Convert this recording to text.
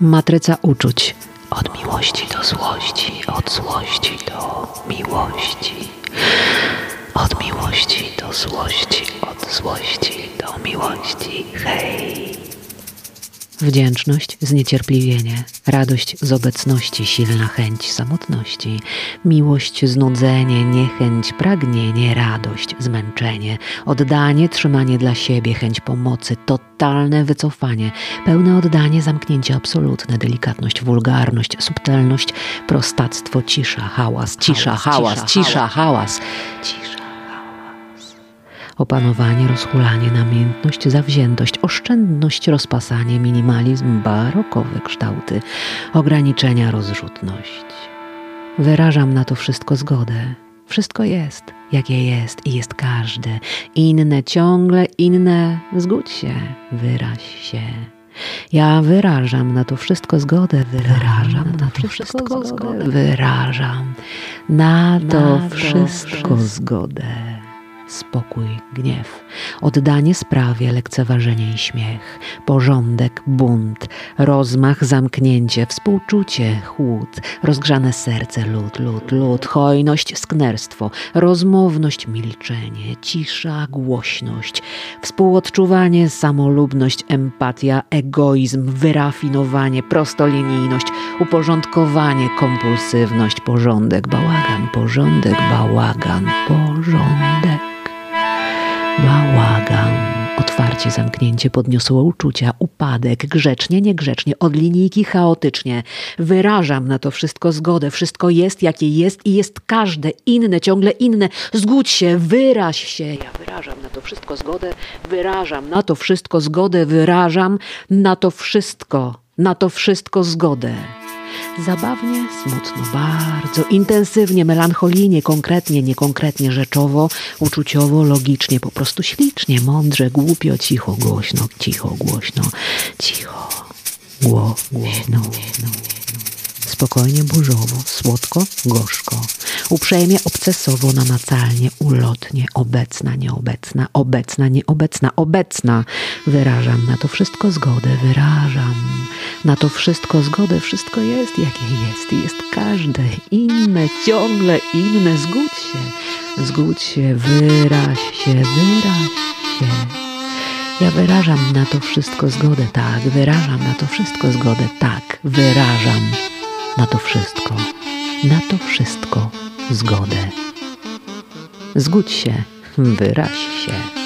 Matryca uczuć. Od miłości do złości, od złości do miłości. Od miłości do złości, od złości do miłości. Hej! Wdzięczność, zniecierpliwienie, radość z obecności, silna chęć samotności, miłość, znudzenie, niechęć, pragnienie, radość, zmęczenie, oddanie, trzymanie dla siebie, chęć pomocy, totalne wycofanie, pełne oddanie, zamknięcie absolutne, delikatność, wulgarność, subtelność, prostactwo, cisza, hałas, cisza, hałas, cisza, hałas, cisza opanowanie, rozhulanie, namiętność, zawziętość, oszczędność, rozpasanie, minimalizm, barokowe kształty, ograniczenia, rozrzutność. Wyrażam na to wszystko zgodę. Wszystko jest, jakie jest i jest każde. Inne, ciągle inne. Zgódź się, wyraź się. Ja wyrażam na to wszystko zgodę, wyrażam na to wszystko zgodę, wyrażam na to wszystko zgodę spokój, gniew, oddanie sprawie, lekceważenie i śmiech, porządek, bunt, rozmach, zamknięcie, współczucie, chłód, rozgrzane serce, lód, lód, lód, hojność, sknerstwo, rozmowność, milczenie, cisza, głośność, współodczuwanie, samolubność, empatia, egoizm, wyrafinowanie, prostolinijność, uporządkowanie, kompulsywność, porządek, bałagan, porządek, bałagan, porządek. Bałagan. Otwarcie, zamknięcie, podniosło uczucia, upadek, grzecznie, niegrzecznie, od linijki chaotycznie. Wyrażam na to wszystko zgodę. Wszystko jest, jakie jest i jest każde inne, ciągle inne. Zgódź się, wyraź się. Ja wyrażam na to wszystko zgodę, wyrażam na to wszystko zgodę, wyrażam na to wszystko, na to wszystko zgodę. Zabawnie, smutno, bardzo, intensywnie, melancholijnie, konkretnie, niekonkretnie, rzeczowo, uczuciowo, logicznie, po prostu ślicznie, mądrze, głupio, cicho, głośno, cicho, głośno, cicho, gło, głośno. Spokojnie, burzowo, słodko, gorzko, uprzejmie, obcesowo, namacalnie, ulotnie, obecna, nieobecna, obecna, nieobecna, obecna. Wyrażam na to wszystko zgodę, wyrażam na to wszystko zgodę, wszystko jest jakie jest jest każde inne, ciągle inne. Zgódź się, zgódź się, wyraź się, wyraź się. Ja wyrażam na to wszystko zgodę, tak, wyrażam na to wszystko zgodę, tak, wyrażam na to wszystko, na to wszystko zgodę. Zgódź się, wyraź się.